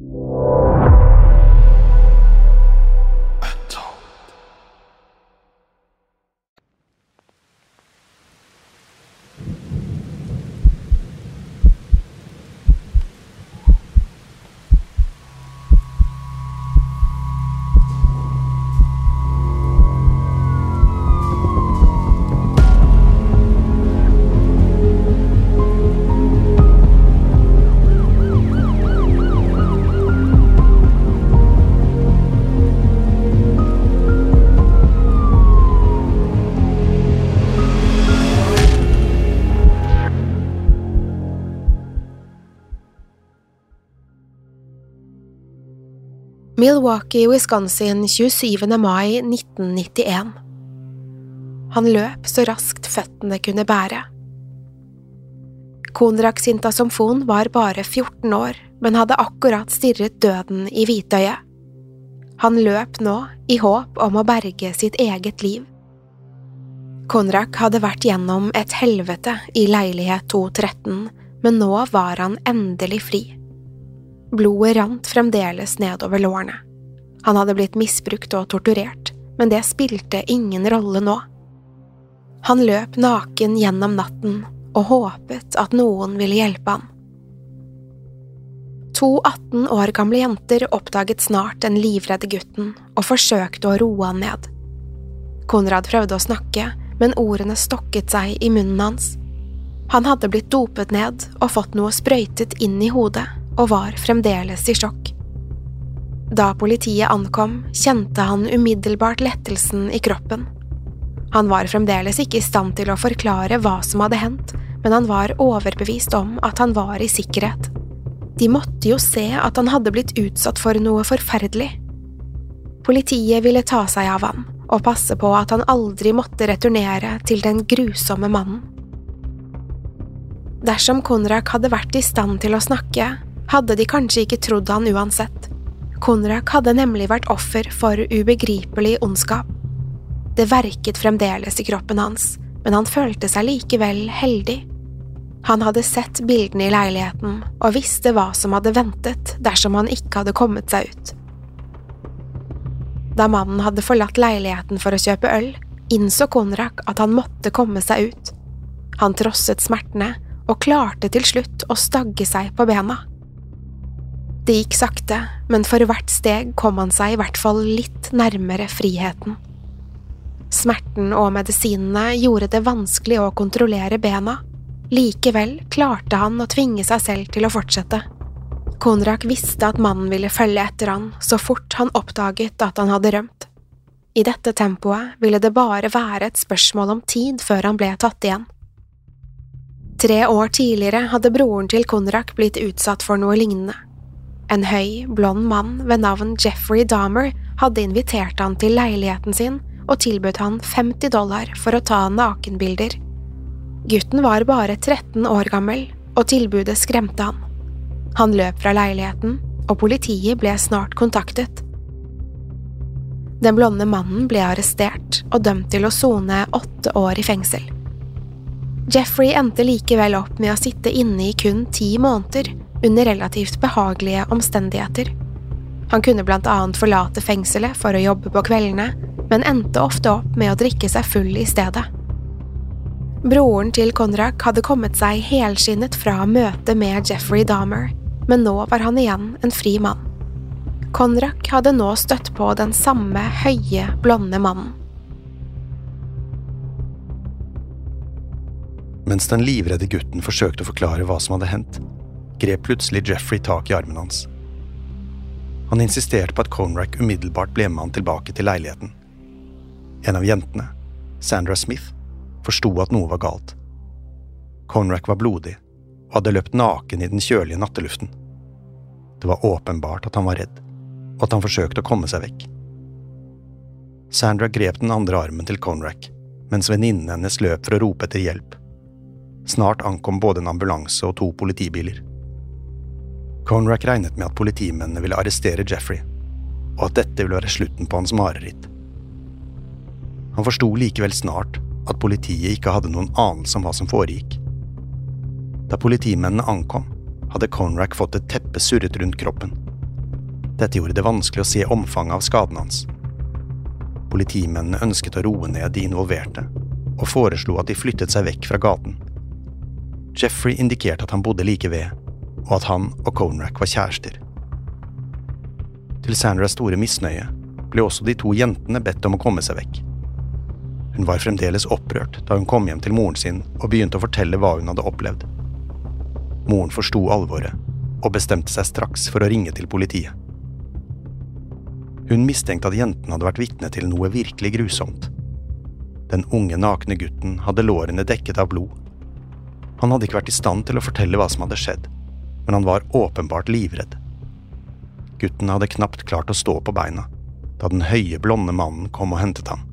you. Milwaukee, Wisconsin 27. mai 1991 Han løp så raskt føttene kunne bære. Konrak Sintasomfon var bare 14 år, men hadde akkurat stirret døden i hvitøyet. Han løp nå i håp om å berge sitt eget liv. Konrak hadde vært gjennom et helvete i leilighet 213, men nå var han endelig fri. Blodet rant fremdeles nedover lårene. Han hadde blitt misbrukt og torturert, men det spilte ingen rolle nå. Han løp naken gjennom natten og håpet at noen ville hjelpe ham. To 18 år gamle jenter oppdaget snart den livredde gutten og forsøkte å roe han ned. Konrad prøvde å snakke, men ordene stokket seg i munnen hans. Han hadde blitt dopet ned og fått noe sprøytet inn i hodet og var fremdeles i sjokk. Da politiet ankom, kjente han umiddelbart lettelsen i kroppen. Han var fremdeles ikke i stand til å forklare hva som hadde hendt, men han var overbevist om at han var i sikkerhet. De måtte jo se at han hadde blitt utsatt for noe forferdelig. Politiet ville ta seg av han og passe på at han aldri måtte returnere til den grusomme mannen. Dersom Konrak hadde vært i stand til å snakke, hadde de kanskje ikke trodd han uansett. Konrak hadde nemlig vært offer for ubegripelig ondskap. Det verket fremdeles i kroppen hans, men han følte seg likevel heldig. Han hadde sett bildene i leiligheten og visste hva som hadde ventet dersom han ikke hadde kommet seg ut. Da mannen hadde forlatt leiligheten for å kjøpe øl, innså Konrak at han måtte komme seg ut. Han trosset smertene og klarte til slutt å stagge seg på bena. Det gikk sakte, men for hvert steg kom han seg i hvert fall litt nærmere friheten. Smerten og medisinene gjorde det vanskelig å kontrollere bena. Likevel klarte han å tvinge seg selv til å fortsette. Konrak visste at mannen ville følge etter han så fort han oppdaget at han hadde rømt. I dette tempoet ville det bare være et spørsmål om tid før han ble tatt igjen. Tre år tidligere hadde broren til Konrak blitt utsatt for noe lignende. En høy, blond mann ved navn Jeffrey Dahmer hadde invitert han til leiligheten sin og tilbudt han 50 dollar for å ta nakenbilder. Gutten var bare 13 år gammel, og tilbudet skremte han. Han løp fra leiligheten, og politiet ble snart kontaktet. Den blonde mannen ble arrestert og dømt til å sone åtte år i fengsel. Jeffrey endte likevel opp med å sitte inne i kun ti måneder, under relativt behagelige omstendigheter. Han kunne blant annet forlate fengselet for å jobbe på kveldene, men endte ofte opp med å drikke seg full i stedet. Broren til Konrak hadde kommet seg helskinnet fra møtet med Jeffrey Dahmer, men nå var han igjen en fri mann. Konrak hadde nå støtt på den samme høye, blonde mannen. Mens den livredde gutten forsøkte å forklare hva som hadde hendt, grep plutselig Jeffrey tak i armen hans. Han insisterte på at Conrack umiddelbart ble med han tilbake til leiligheten. En av jentene, Sandra Smith, forsto at noe var galt. Conrack var blodig og hadde løpt naken i den kjølige natteluften. Det var åpenbart at han var redd, og at han forsøkte å komme seg vekk. Sandra grep den andre armen til Conrack, mens venninnen hennes løp for å rope etter hjelp. Snart ankom både en ambulanse og to politibiler. Conrack regnet med at politimennene ville arrestere Jeffrey, og at dette ville være slutten på hans mareritt. Han forsto likevel snart at politiet ikke hadde noen anelse om hva som foregikk. Da politimennene ankom, hadde Conrack fått et teppe surret rundt kroppen. Dette gjorde det vanskelig å se omfanget av skaden hans. Politimennene ønsket å roe ned de involverte, og foreslo at de flyttet seg vekk fra gaten. Jeffrey indikerte at han bodde like ved, og at han og Conrack var kjærester. Til Sandras store misnøye ble også de to jentene bedt om å komme seg vekk. Hun var fremdeles opprørt da hun kom hjem til moren sin og begynte å fortelle hva hun hadde opplevd. Moren forsto alvoret og bestemte seg straks for å ringe til politiet. Hun mistenkte at jentene hadde vært vitne til noe virkelig grusomt. Den unge, nakne gutten hadde lårene dekket av blod. Han hadde ikke vært i stand til å fortelle hva som hadde skjedd men han var åpenbart livredd. Gutten hadde knapt klart å stå på beina da den høye, blonde mannen kom og hentet ham.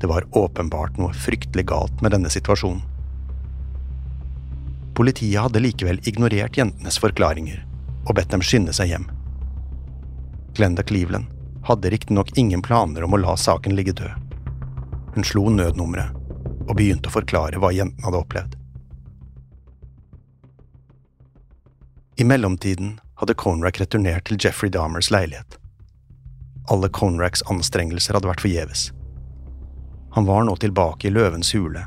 Det var åpenbart noe fryktelig galt med denne situasjonen. Politiet hadde likevel ignorert jentenes forklaringer og bedt dem skynde seg hjem. Glenda Cleveland hadde riktignok ingen planer om å la saken ligge død. Hun slo nødnummeret og begynte å forklare hva jentene hadde opplevd. I mellomtiden hadde Conrack returnert til Jeffrey Dahmers leilighet. Alle Conracks anstrengelser hadde vært forgjeves. Han var nå tilbake i løvens hule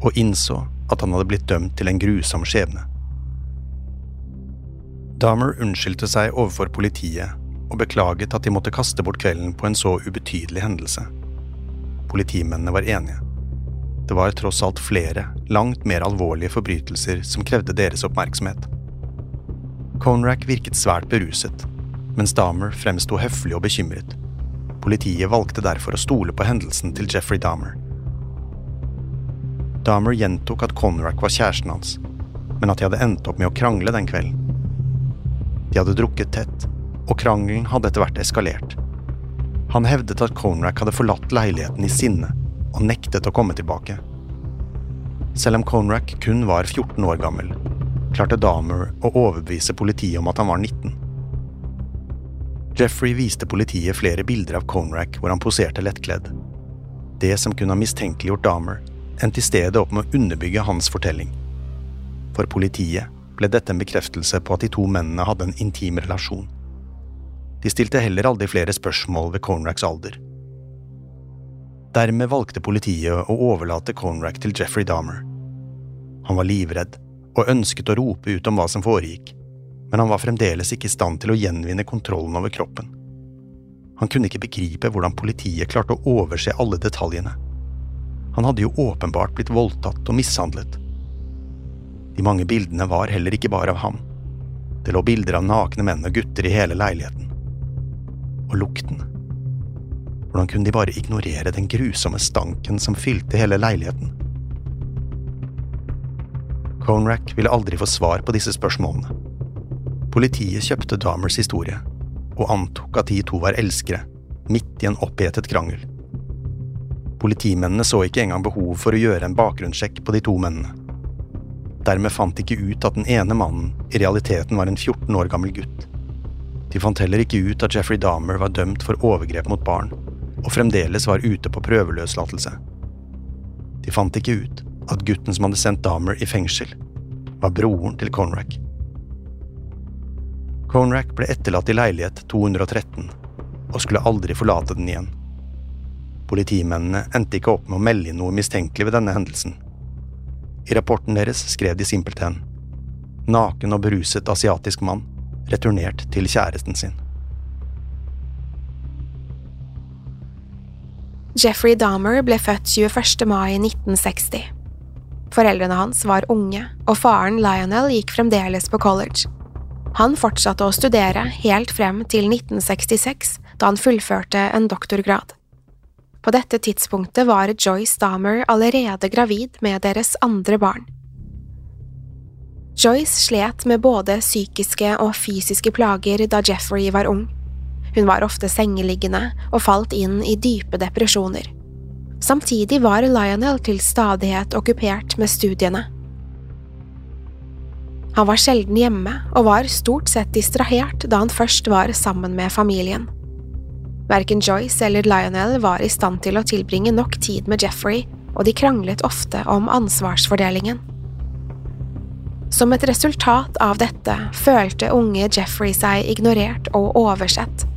og innså at han hadde blitt dømt til en grusom skjebne. Dahmer unnskyldte seg overfor politiet og beklaget at de måtte kaste bort kvelden på en så ubetydelig hendelse. Politimennene var enige. Det var tross alt flere, langt mer alvorlige forbrytelser som krevde deres oppmerksomhet. Conrack virket svært beruset, mens Dahmer fremsto høflig og bekymret. Politiet valgte derfor å stole på hendelsen til Jeffrey Dahmer. Dahmer gjentok at Conrack var kjæresten hans, men at de hadde endt opp med å krangle den kvelden. De hadde drukket tett, og krangelen hadde etter hvert eskalert. Han hevdet at Conrack hadde forlatt leiligheten i sinne og nektet å komme tilbake. Selv om Conrack kun var 14 år gammel, klarte Dahmer å overbevise politiet om at han var 19. Jeffrey viste politiet flere bilder av Conrack hvor han poserte lettkledd. Det som kunne ha mistenkeliggjort Dahmer, endte i stedet opp med å underbygge hans fortelling. For politiet ble dette en bekreftelse på at de to mennene hadde en intim relasjon. De stilte heller aldri flere spørsmål ved Conracks alder. Dermed valgte politiet å overlate Conrack til Jeffrey Dahmer. Han var livredd og ønsket å rope ut om hva som foregikk, men han var fremdeles ikke i stand til å gjenvinne kontrollen over kroppen. Han kunne ikke begripe hvordan politiet klarte å overse alle detaljene. Han hadde jo åpenbart blitt voldtatt og mishandlet. De mange bildene var heller ikke bare av ham. Det lå bilder av nakne menn og gutter i hele leiligheten. Og lukten. Hvordan kunne de bare ignorere den grusomme stanken som fylte hele leiligheten? Conrack ville aldri få svar på disse spørsmålene. Politiet kjøpte Dahmers historie, og antok at de to var elskere, midt i en opphetet krangel. Politimennene så ikke engang behov for å gjøre en bakgrunnssjekk på de to mennene. Dermed fant de ikke ut at den ene mannen i realiteten var en 14 år gammel gutt. De fant heller ikke ut at Jeffrey Dahmer var dømt for overgrep mot barn, og fremdeles var ute på prøveløslatelse. De fant ikke ut at gutten som hadde sendt Dahmer i fengsel, var broren til Conrack. Conrack ble etterlatt i leilighet 213 og skulle aldri forlate den igjen. Politimennene endte ikke opp med å melde inn noe mistenkelig ved denne hendelsen. I rapporten deres skrev de simpelthen Naken og beruset asiatisk mann returnert til kjæresten sin. Jeffrey Dahmer ble født 21. mai 1960. Foreldrene hans var unge, og faren Lionel gikk fremdeles på college. Han fortsatte å studere helt frem til 1966, da han fullførte en doktorgrad. På dette tidspunktet var Joyce Dahmer allerede gravid med deres andre barn. Joyce slet med både psykiske og fysiske plager da Jeffrey var ung. Hun var ofte sengeliggende og falt inn i dype depresjoner. Samtidig var Lionel til stadighet okkupert med studiene. Han var sjelden hjemme og var stort sett distrahert da han først var sammen med familien. Verken Joyce eller Lionel var i stand til å tilbringe nok tid med Jeffrey, og de kranglet ofte om ansvarsfordelingen. Som et resultat av dette følte unge Jeffrey seg ignorert og oversett.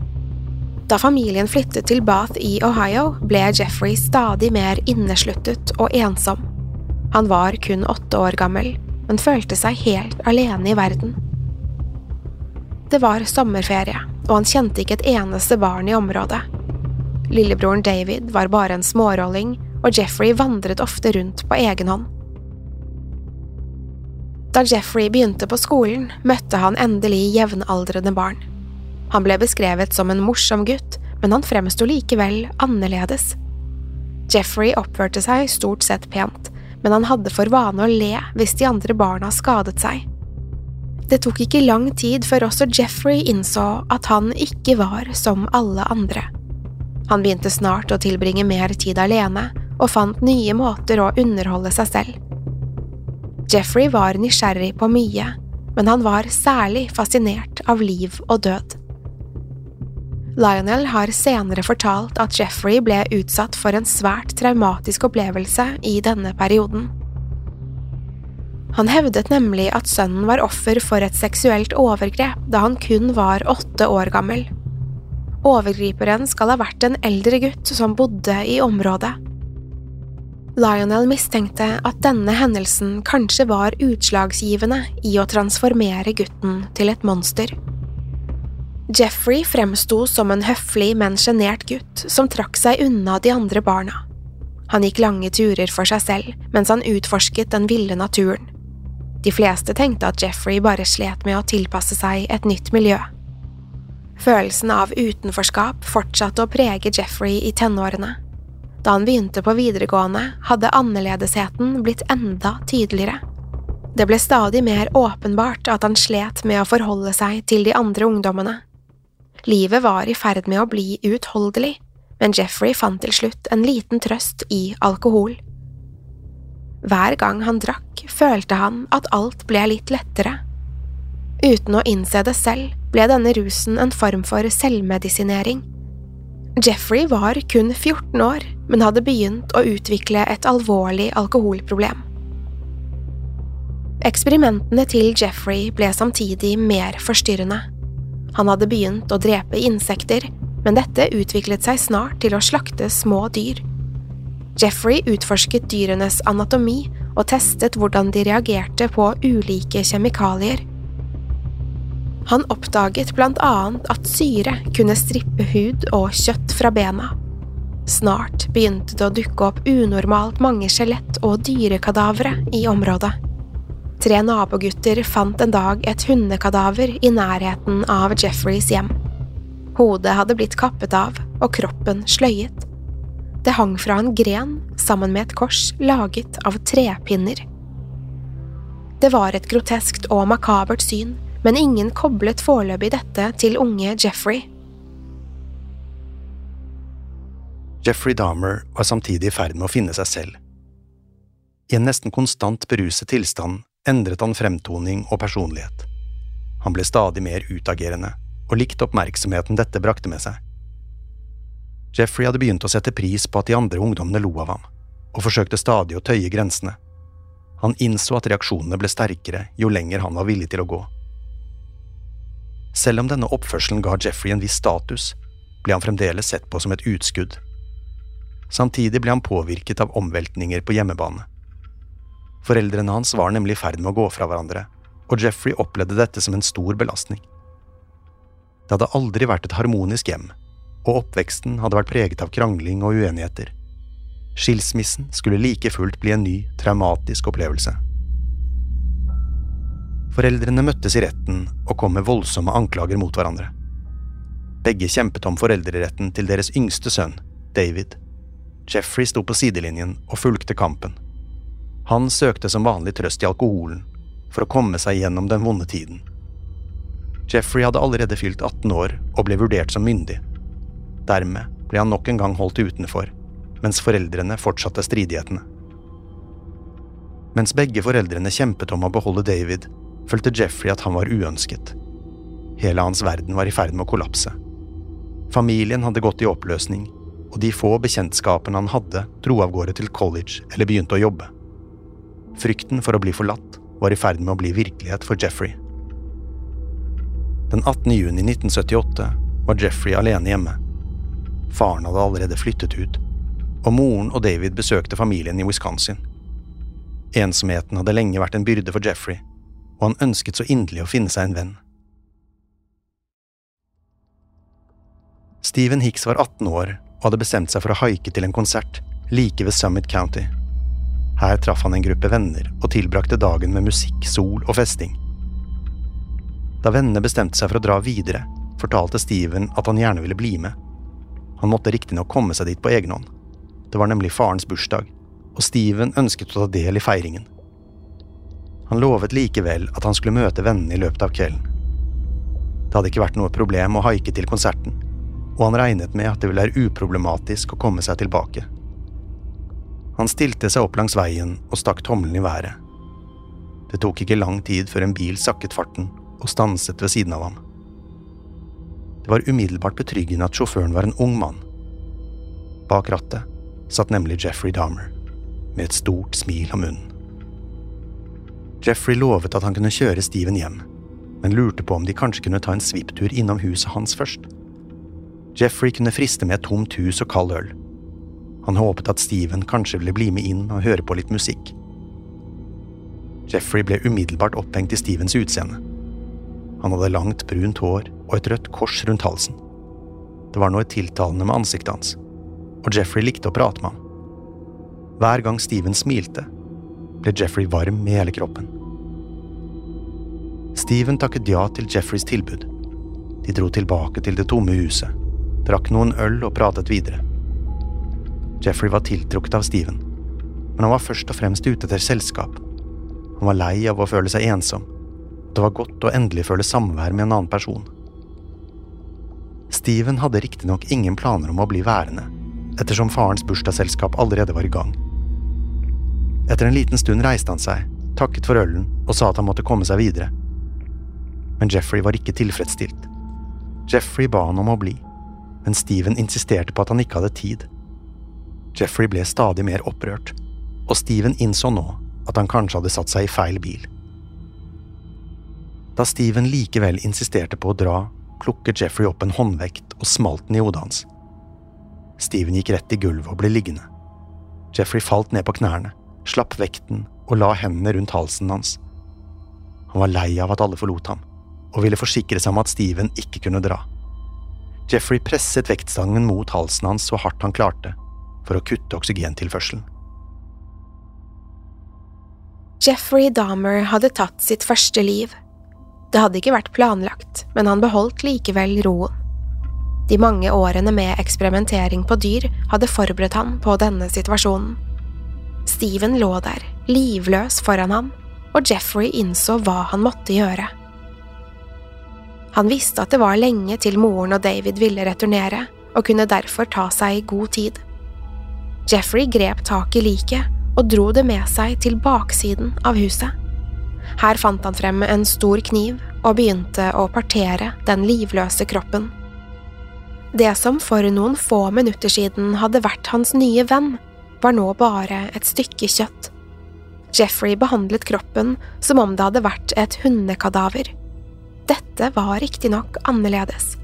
Da familien flyttet til Bath i Ohio, ble Jeffrey stadig mer innesluttet og ensom. Han var kun åtte år gammel, men følte seg helt alene i verden. Det var sommerferie, og han kjente ikke et eneste barn i området. Lillebroren David var bare en smårolling, og Jeffrey vandret ofte rundt på egen hånd. Da Jeffrey begynte på skolen, møtte han endelig jevnaldrende barn. Han ble beskrevet som en morsom gutt, men han fremsto likevel annerledes. Jeffrey oppførte seg stort sett pent, men han hadde for vane å le hvis de andre barna skadet seg. Det tok ikke lang tid før også Jeffrey innså at han ikke var som alle andre. Han begynte snart å tilbringe mer tid alene, og fant nye måter å underholde seg selv. Jeffrey var nysgjerrig på mye, men han var særlig fascinert av liv og død. Lionel har senere fortalt at Jeffrey ble utsatt for en svært traumatisk opplevelse i denne perioden. Han hevdet nemlig at sønnen var offer for et seksuelt overgrep da han kun var åtte år gammel. Overgriperen skal ha vært en eldre gutt som bodde i området. Lionel mistenkte at denne hendelsen kanskje var utslagsgivende i å transformere gutten til et monster. Jeffrey fremsto som en høflig, men sjenert gutt som trakk seg unna de andre barna. Han gikk lange turer for seg selv mens han utforsket den ville naturen. De fleste tenkte at Jeffrey bare slet med å tilpasse seg et nytt miljø. Følelsen av utenforskap fortsatte å prege Jeffrey i tenårene. Da han begynte på videregående, hadde annerledesheten blitt enda tydeligere. Det ble stadig mer åpenbart at han slet med å forholde seg til de andre ungdommene. Livet var i ferd med å bli uutholdelig, men Jeffrey fant til slutt en liten trøst i alkohol. Hver gang han drakk, følte han at alt ble litt lettere. Uten å innse det selv ble denne rusen en form for selvmedisinering. Jeffrey var kun 14 år, men hadde begynt å utvikle et alvorlig alkoholproblem. Eksperimentene til Jeffrey ble samtidig mer forstyrrende. Han hadde begynt å drepe insekter, men dette utviklet seg snart til å slakte små dyr. Jeffrey utforsket dyrenes anatomi og testet hvordan de reagerte på ulike kjemikalier. Han oppdaget blant annet at syre kunne strippe hud og kjøtt fra bena. Snart begynte det å dukke opp unormalt mange skjelett og dyrekadavre i området. Tre nabogutter fant en dag et hundekadaver i nærheten av Jeffreys hjem. Hodet hadde blitt kappet av og kroppen sløyet. Det hang fra en gren sammen med et kors laget av trepinner. Det var et groteskt og makabert syn, men ingen koblet foreløpig dette til unge Jeffrey. Jeffrey Dahmer var samtidig i ferd med å finne seg selv. I en nesten konstant beruset tilstand endret han fremtoning og personlighet. Han ble stadig mer utagerende, og likte oppmerksomheten dette brakte med seg. Jeffrey hadde begynt å sette pris på at de andre ungdommene lo av ham, og forsøkte stadig å tøye grensene. Han innså at reaksjonene ble sterkere jo lenger han var villig til å gå. Selv om denne oppførselen ga Jeffrey en viss status, ble han fremdeles sett på som et utskudd. Samtidig ble han påvirket av omveltninger på hjemmebane. Foreldrene hans var nemlig i ferd med å gå fra hverandre, og Jeffrey opplevde dette som en stor belastning. Det hadde aldri vært et harmonisk hjem, og oppveksten hadde vært preget av krangling og uenigheter. Skilsmissen skulle like fullt bli en ny, traumatisk opplevelse. Foreldrene møttes i retten og kom med voldsomme anklager mot hverandre. Begge kjempet om foreldreretten til deres yngste sønn, David. Jeffrey sto på sidelinjen og fulgte kampen. Han søkte som vanlig trøst i alkoholen, for å komme seg gjennom den vonde tiden. Jeffrey hadde allerede fylt 18 år og ble vurdert som myndig. Dermed ble han nok en gang holdt utenfor, mens foreldrene fortsatte stridighetene. Mens begge foreldrene kjempet om å beholde David, følte Jeffrey at han var uønsket. Hele hans verden var i ferd med å kollapse. Familien hadde gått i oppløsning, og de få bekjentskapene han hadde, dro av gårde til college eller begynte å jobbe. Frykten for å bli forlatt var i ferd med å bli virkelighet for Jeffrey. Den 18. juni 1978 var Jeffrey alene hjemme. Faren hadde allerede flyttet ut, og moren og David besøkte familien i Wisconsin. Ensomheten hadde lenge vært en byrde for Jeffrey, og han ønsket så inderlig å finne seg en venn. Stephen Hicks var 18 år og hadde bestemt seg for å haike til en konsert like ved Summit County. Her traff han en gruppe venner og tilbrakte dagen med musikk, sol og festing. Da vennene bestemte seg for å dra videre, fortalte Steven at han gjerne ville bli med. Han måtte riktignok komme seg dit på egen hånd. Det var nemlig farens bursdag, og Steven ønsket å ta del i feiringen. Han lovet likevel at han skulle møte vennene i løpet av kvelden. Det hadde ikke vært noe problem å haike til konserten, og han regnet med at det ville være uproblematisk å komme seg tilbake. Han stilte seg opp langs veien og stakk tommelen i været. Det tok ikke lang tid før en bil sakket farten og stanset ved siden av ham. Det var umiddelbart betryggende at sjåføren var en ung mann. Bak rattet satt nemlig Jeffrey Dahmer, med et stort smil om munnen. Jeffrey lovet at han kunne kjøre Steven hjem, men lurte på om de kanskje kunne ta en svipptur innom huset hans først. Jeffrey kunne friste med et tomt hus og kald øl. Han håpet at Steven kanskje ville bli med inn og høre på litt musikk. Jeffrey ble umiddelbart opphengt i Stevens utseende. Han hadde langt, brunt hår og et rødt kors rundt halsen. Det var noe tiltalende med ansiktet hans, og Jeffrey likte å prate med ham. Hver gang Steven smilte, ble Jeffrey varm i hele kroppen. Steven takket ja til Jeffreys tilbud. De dro tilbake til det tomme huset, drakk noen øl og pratet videre. Jeffrey var tiltrukket av Steven, men han var først og fremst ute etter selskap. Han var lei av å føle seg ensom, og det var godt å endelig føle samvær med en annen person. Steven hadde riktignok ingen planer om å bli værende, ettersom farens bursdagsselskap allerede var i gang. Etter en liten stund reiste han seg, takket for ølen og sa at han måtte komme seg videre. Men Jeffrey var ikke tilfredsstilt. Jeffrey ba han om å bli, men Steven insisterte på at han ikke hadde tid. Jeffrey ble stadig mer opprørt, og Steven innså nå at han kanskje hadde satt seg i feil bil. Da Steven likevel insisterte på å dra, plukket Jeffrey opp en håndvekt og smalt den i hodet hans. Steven gikk rett i gulvet og ble liggende. Jeffrey falt ned på knærne, slapp vekten og la hendene rundt halsen hans. Han var lei av at alle forlot ham, og ville forsikre seg om at Steven ikke kunne dra. Jeffrey presset vektstangen mot halsen hans så hardt han klarte, for å kutte oksygentilførselen. Jeffrey Dahmer hadde tatt sitt første liv. Det hadde ikke vært planlagt, men han beholdt likevel roen. De mange årene med eksperimentering på dyr hadde forberedt han på denne situasjonen. Steven lå der, livløs foran ham, og Jeffrey innså hva han måtte gjøre. Han visste at det var lenge til moren og David ville returnere, og kunne derfor ta seg god tid. Jeffrey grep tak i liket og dro det med seg til baksiden av huset. Her fant han frem en stor kniv og begynte å partere den livløse kroppen. Det som for noen få minutter siden hadde vært hans nye venn, var nå bare et stykke kjøtt. Jeffrey behandlet kroppen som om det hadde vært et hundekadaver. Dette var riktignok annerledes.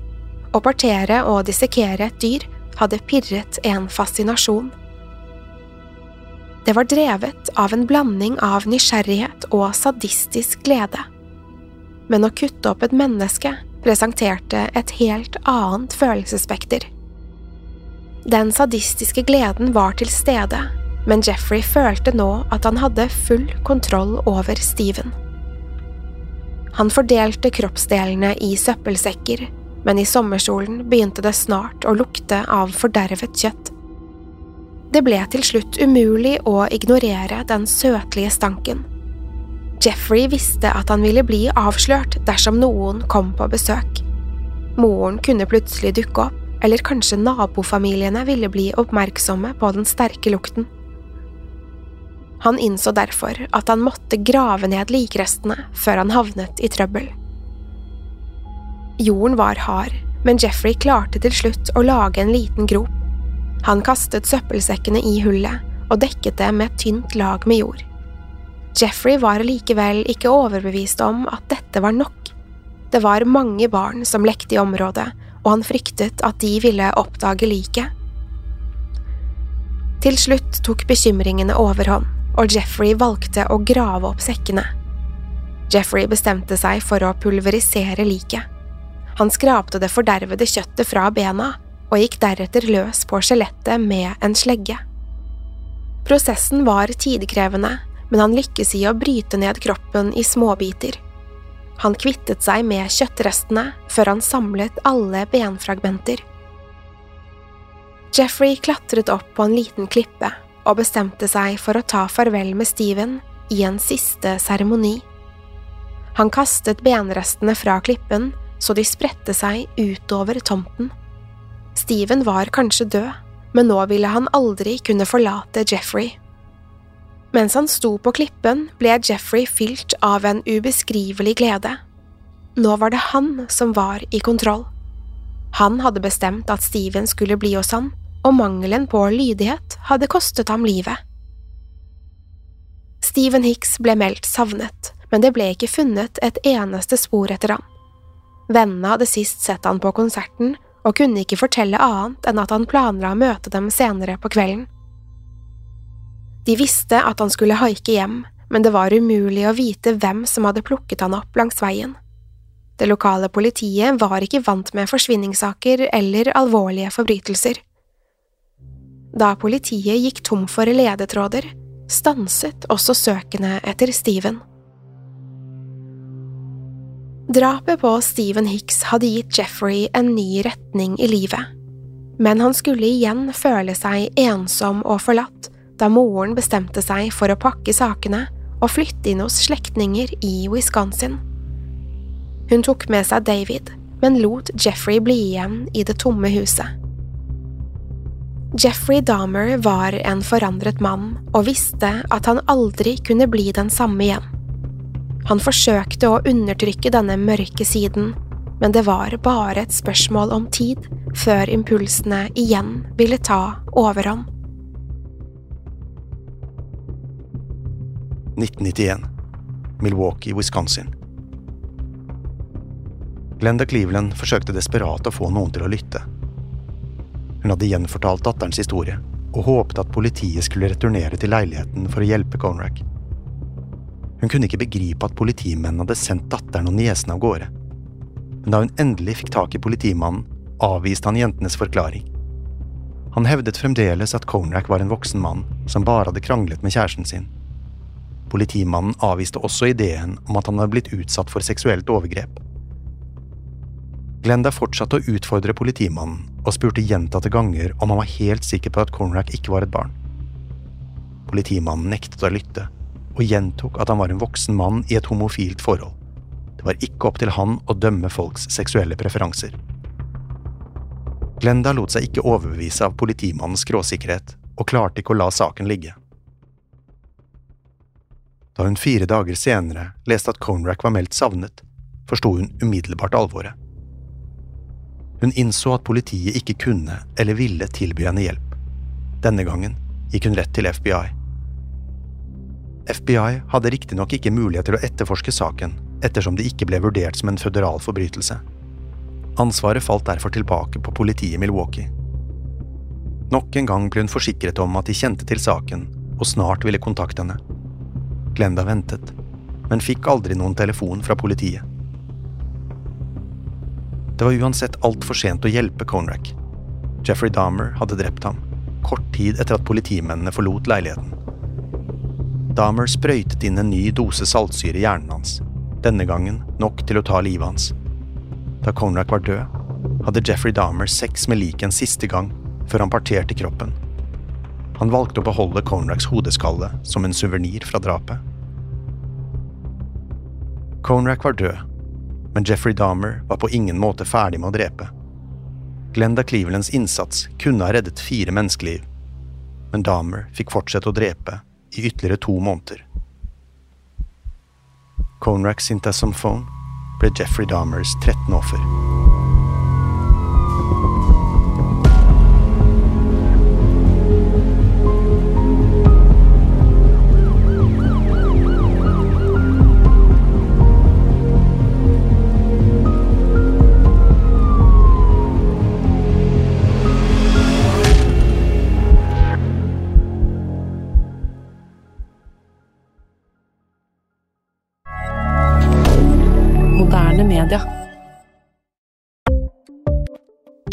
Å partere og dissekere et dyr hadde pirret en fascinasjon. Det var drevet av en blanding av nysgjerrighet og sadistisk glede. Men å kutte opp et menneske presenterte et helt annet følelsesspekter. Den sadistiske gleden var til stede, men Jeffrey følte nå at han hadde full kontroll over Steven. Han fordelte kroppsdelene i søppelsekker, men i sommersolen begynte det snart å lukte av fordervet kjøtt. Det ble til slutt umulig å ignorere den søtlige stanken. Jeffrey visste at han ville bli avslørt dersom noen kom på besøk. Moren kunne plutselig dukke opp, eller kanskje nabofamiliene ville bli oppmerksomme på den sterke lukten. Han innså derfor at han måtte grave ned likrestene før han havnet i trøbbel. Jorden var hard, men Jeffrey klarte til slutt å lage en liten grop han kastet søppelsekkene i hullet og dekket det med et tynt lag med jord. Jeffrey var likevel ikke overbevist om at dette var nok. Det var mange barn som lekte i området, og han fryktet at de ville oppdage liket. Til slutt tok bekymringene overhånd, og Jeffrey valgte å grave opp sekkene. Jeffrey bestemte seg for å pulverisere liket. Han skrapte det fordervede kjøttet fra bena og gikk deretter løs på skjelettet med en slegge. Prosessen var tidkrevende, men han lykkes i å bryte ned kroppen i småbiter. Han kvittet seg med kjøttrestene før han samlet alle benfragmenter. Jeffrey klatret opp på en liten klippe og bestemte seg for å ta farvel med Steven i en siste seremoni. Han kastet benrestene fra klippen så de spredte seg utover tomten. Steven var kanskje død, men nå ville han aldri kunne forlate Jeffrey. Mens han sto på klippen, ble Jeffrey fylt av en ubeskrivelig glede. Nå var det han som var i kontroll. Han hadde bestemt at Steven skulle bli hos han, og mangelen på lydighet hadde kostet ham livet. Steven Hicks ble meldt savnet, men det ble ikke funnet et eneste spor etter han. Vennene hadde sist sett han på konserten, og kunne ikke fortelle annet enn at han planla å møte dem senere på kvelden. De visste at han skulle haike hjem, men det var umulig å vite hvem som hadde plukket han opp langs veien. Det lokale politiet var ikke vant med forsvinningssaker eller alvorlige forbrytelser. Da politiet gikk tom for ledetråder, stanset også søkene etter Steven. Drapet på Stephen Hicks hadde gitt Jeffrey en ny retning i livet, men han skulle igjen føle seg ensom og forlatt da moren bestemte seg for å pakke sakene og flytte inn hos slektninger i Wisconsin. Hun tok med seg David, men lot Jeffrey bli igjen i det tomme huset. Jeffrey Dahmer var en forandret mann og visste at han aldri kunne bli den samme igjen. Han forsøkte å undertrykke denne mørke siden, men det var bare et spørsmål om tid før impulsene igjen ville ta overhånd. 1991 Milwaukee, Wisconsin Glenda Cleveland forsøkte desperat å få noen til å lytte. Hun hadde gjenfortalt datterens historie, og håpet at politiet skulle returnere til leiligheten for å hjelpe Conrack. Hun kunne ikke begripe at politimennene hadde sendt datteren og niesen av gårde. Men da hun endelig fikk tak i politimannen, avviste han jentenes forklaring. Han hevdet fremdeles at Conrack var en voksen mann som bare hadde kranglet med kjæresten sin. Politimannen avviste også ideen om at han hadde blitt utsatt for seksuelt overgrep. Glenda fortsatte å utfordre politimannen og spurte gjentatte ganger om han var helt sikker på at Conrack ikke var et barn. Politimannen nektet å lytte og gjentok at han var en voksen mann i et homofilt forhold. Det var ikke opp til han å dømme folks seksuelle preferanser. Glenda lot seg ikke overbevise av politimannens skråsikkerhet, og klarte ikke å la saken ligge. Da hun fire dager senere leste at Conrack var meldt savnet, forsto hun umiddelbart alvoret. Hun innså at politiet ikke kunne eller ville tilby henne hjelp. Denne gangen gikk hun rett til FBI. FBI hadde riktignok ikke mulighet til å etterforske saken, ettersom det ikke ble vurdert som en føderal forbrytelse. Ansvaret falt derfor tilbake på politiet i Milwaukee. Nok en gang ble hun forsikret om at de kjente til saken og snart ville kontakte henne. Glenda ventet, men fikk aldri noen telefon fra politiet. Det var uansett altfor sent å hjelpe Conrack. Jeffrey Dahmer hadde drept ham, kort tid etter at politimennene forlot leiligheten. Dahmer sprøytet inn en ny dose saltsyre i hjernen hans, denne gangen nok til å ta livet hans. Da Conrack var død, hadde Jeffrey Dahmer sex med liket en siste gang før han parterte kroppen. Han valgte å beholde Conracks hodeskalle som en suvenir fra drapet. Conrack var død, men Jeffrey Dahmer var på ingen måte ferdig med å drepe. Glenda Clevelands innsats kunne ha reddet fire menneskeliv, men Dahmer fikk fortsette å drepe i ytterligere to måneder. Conrack Synthesomphone ble Jeffrey Dahmers 13 offer.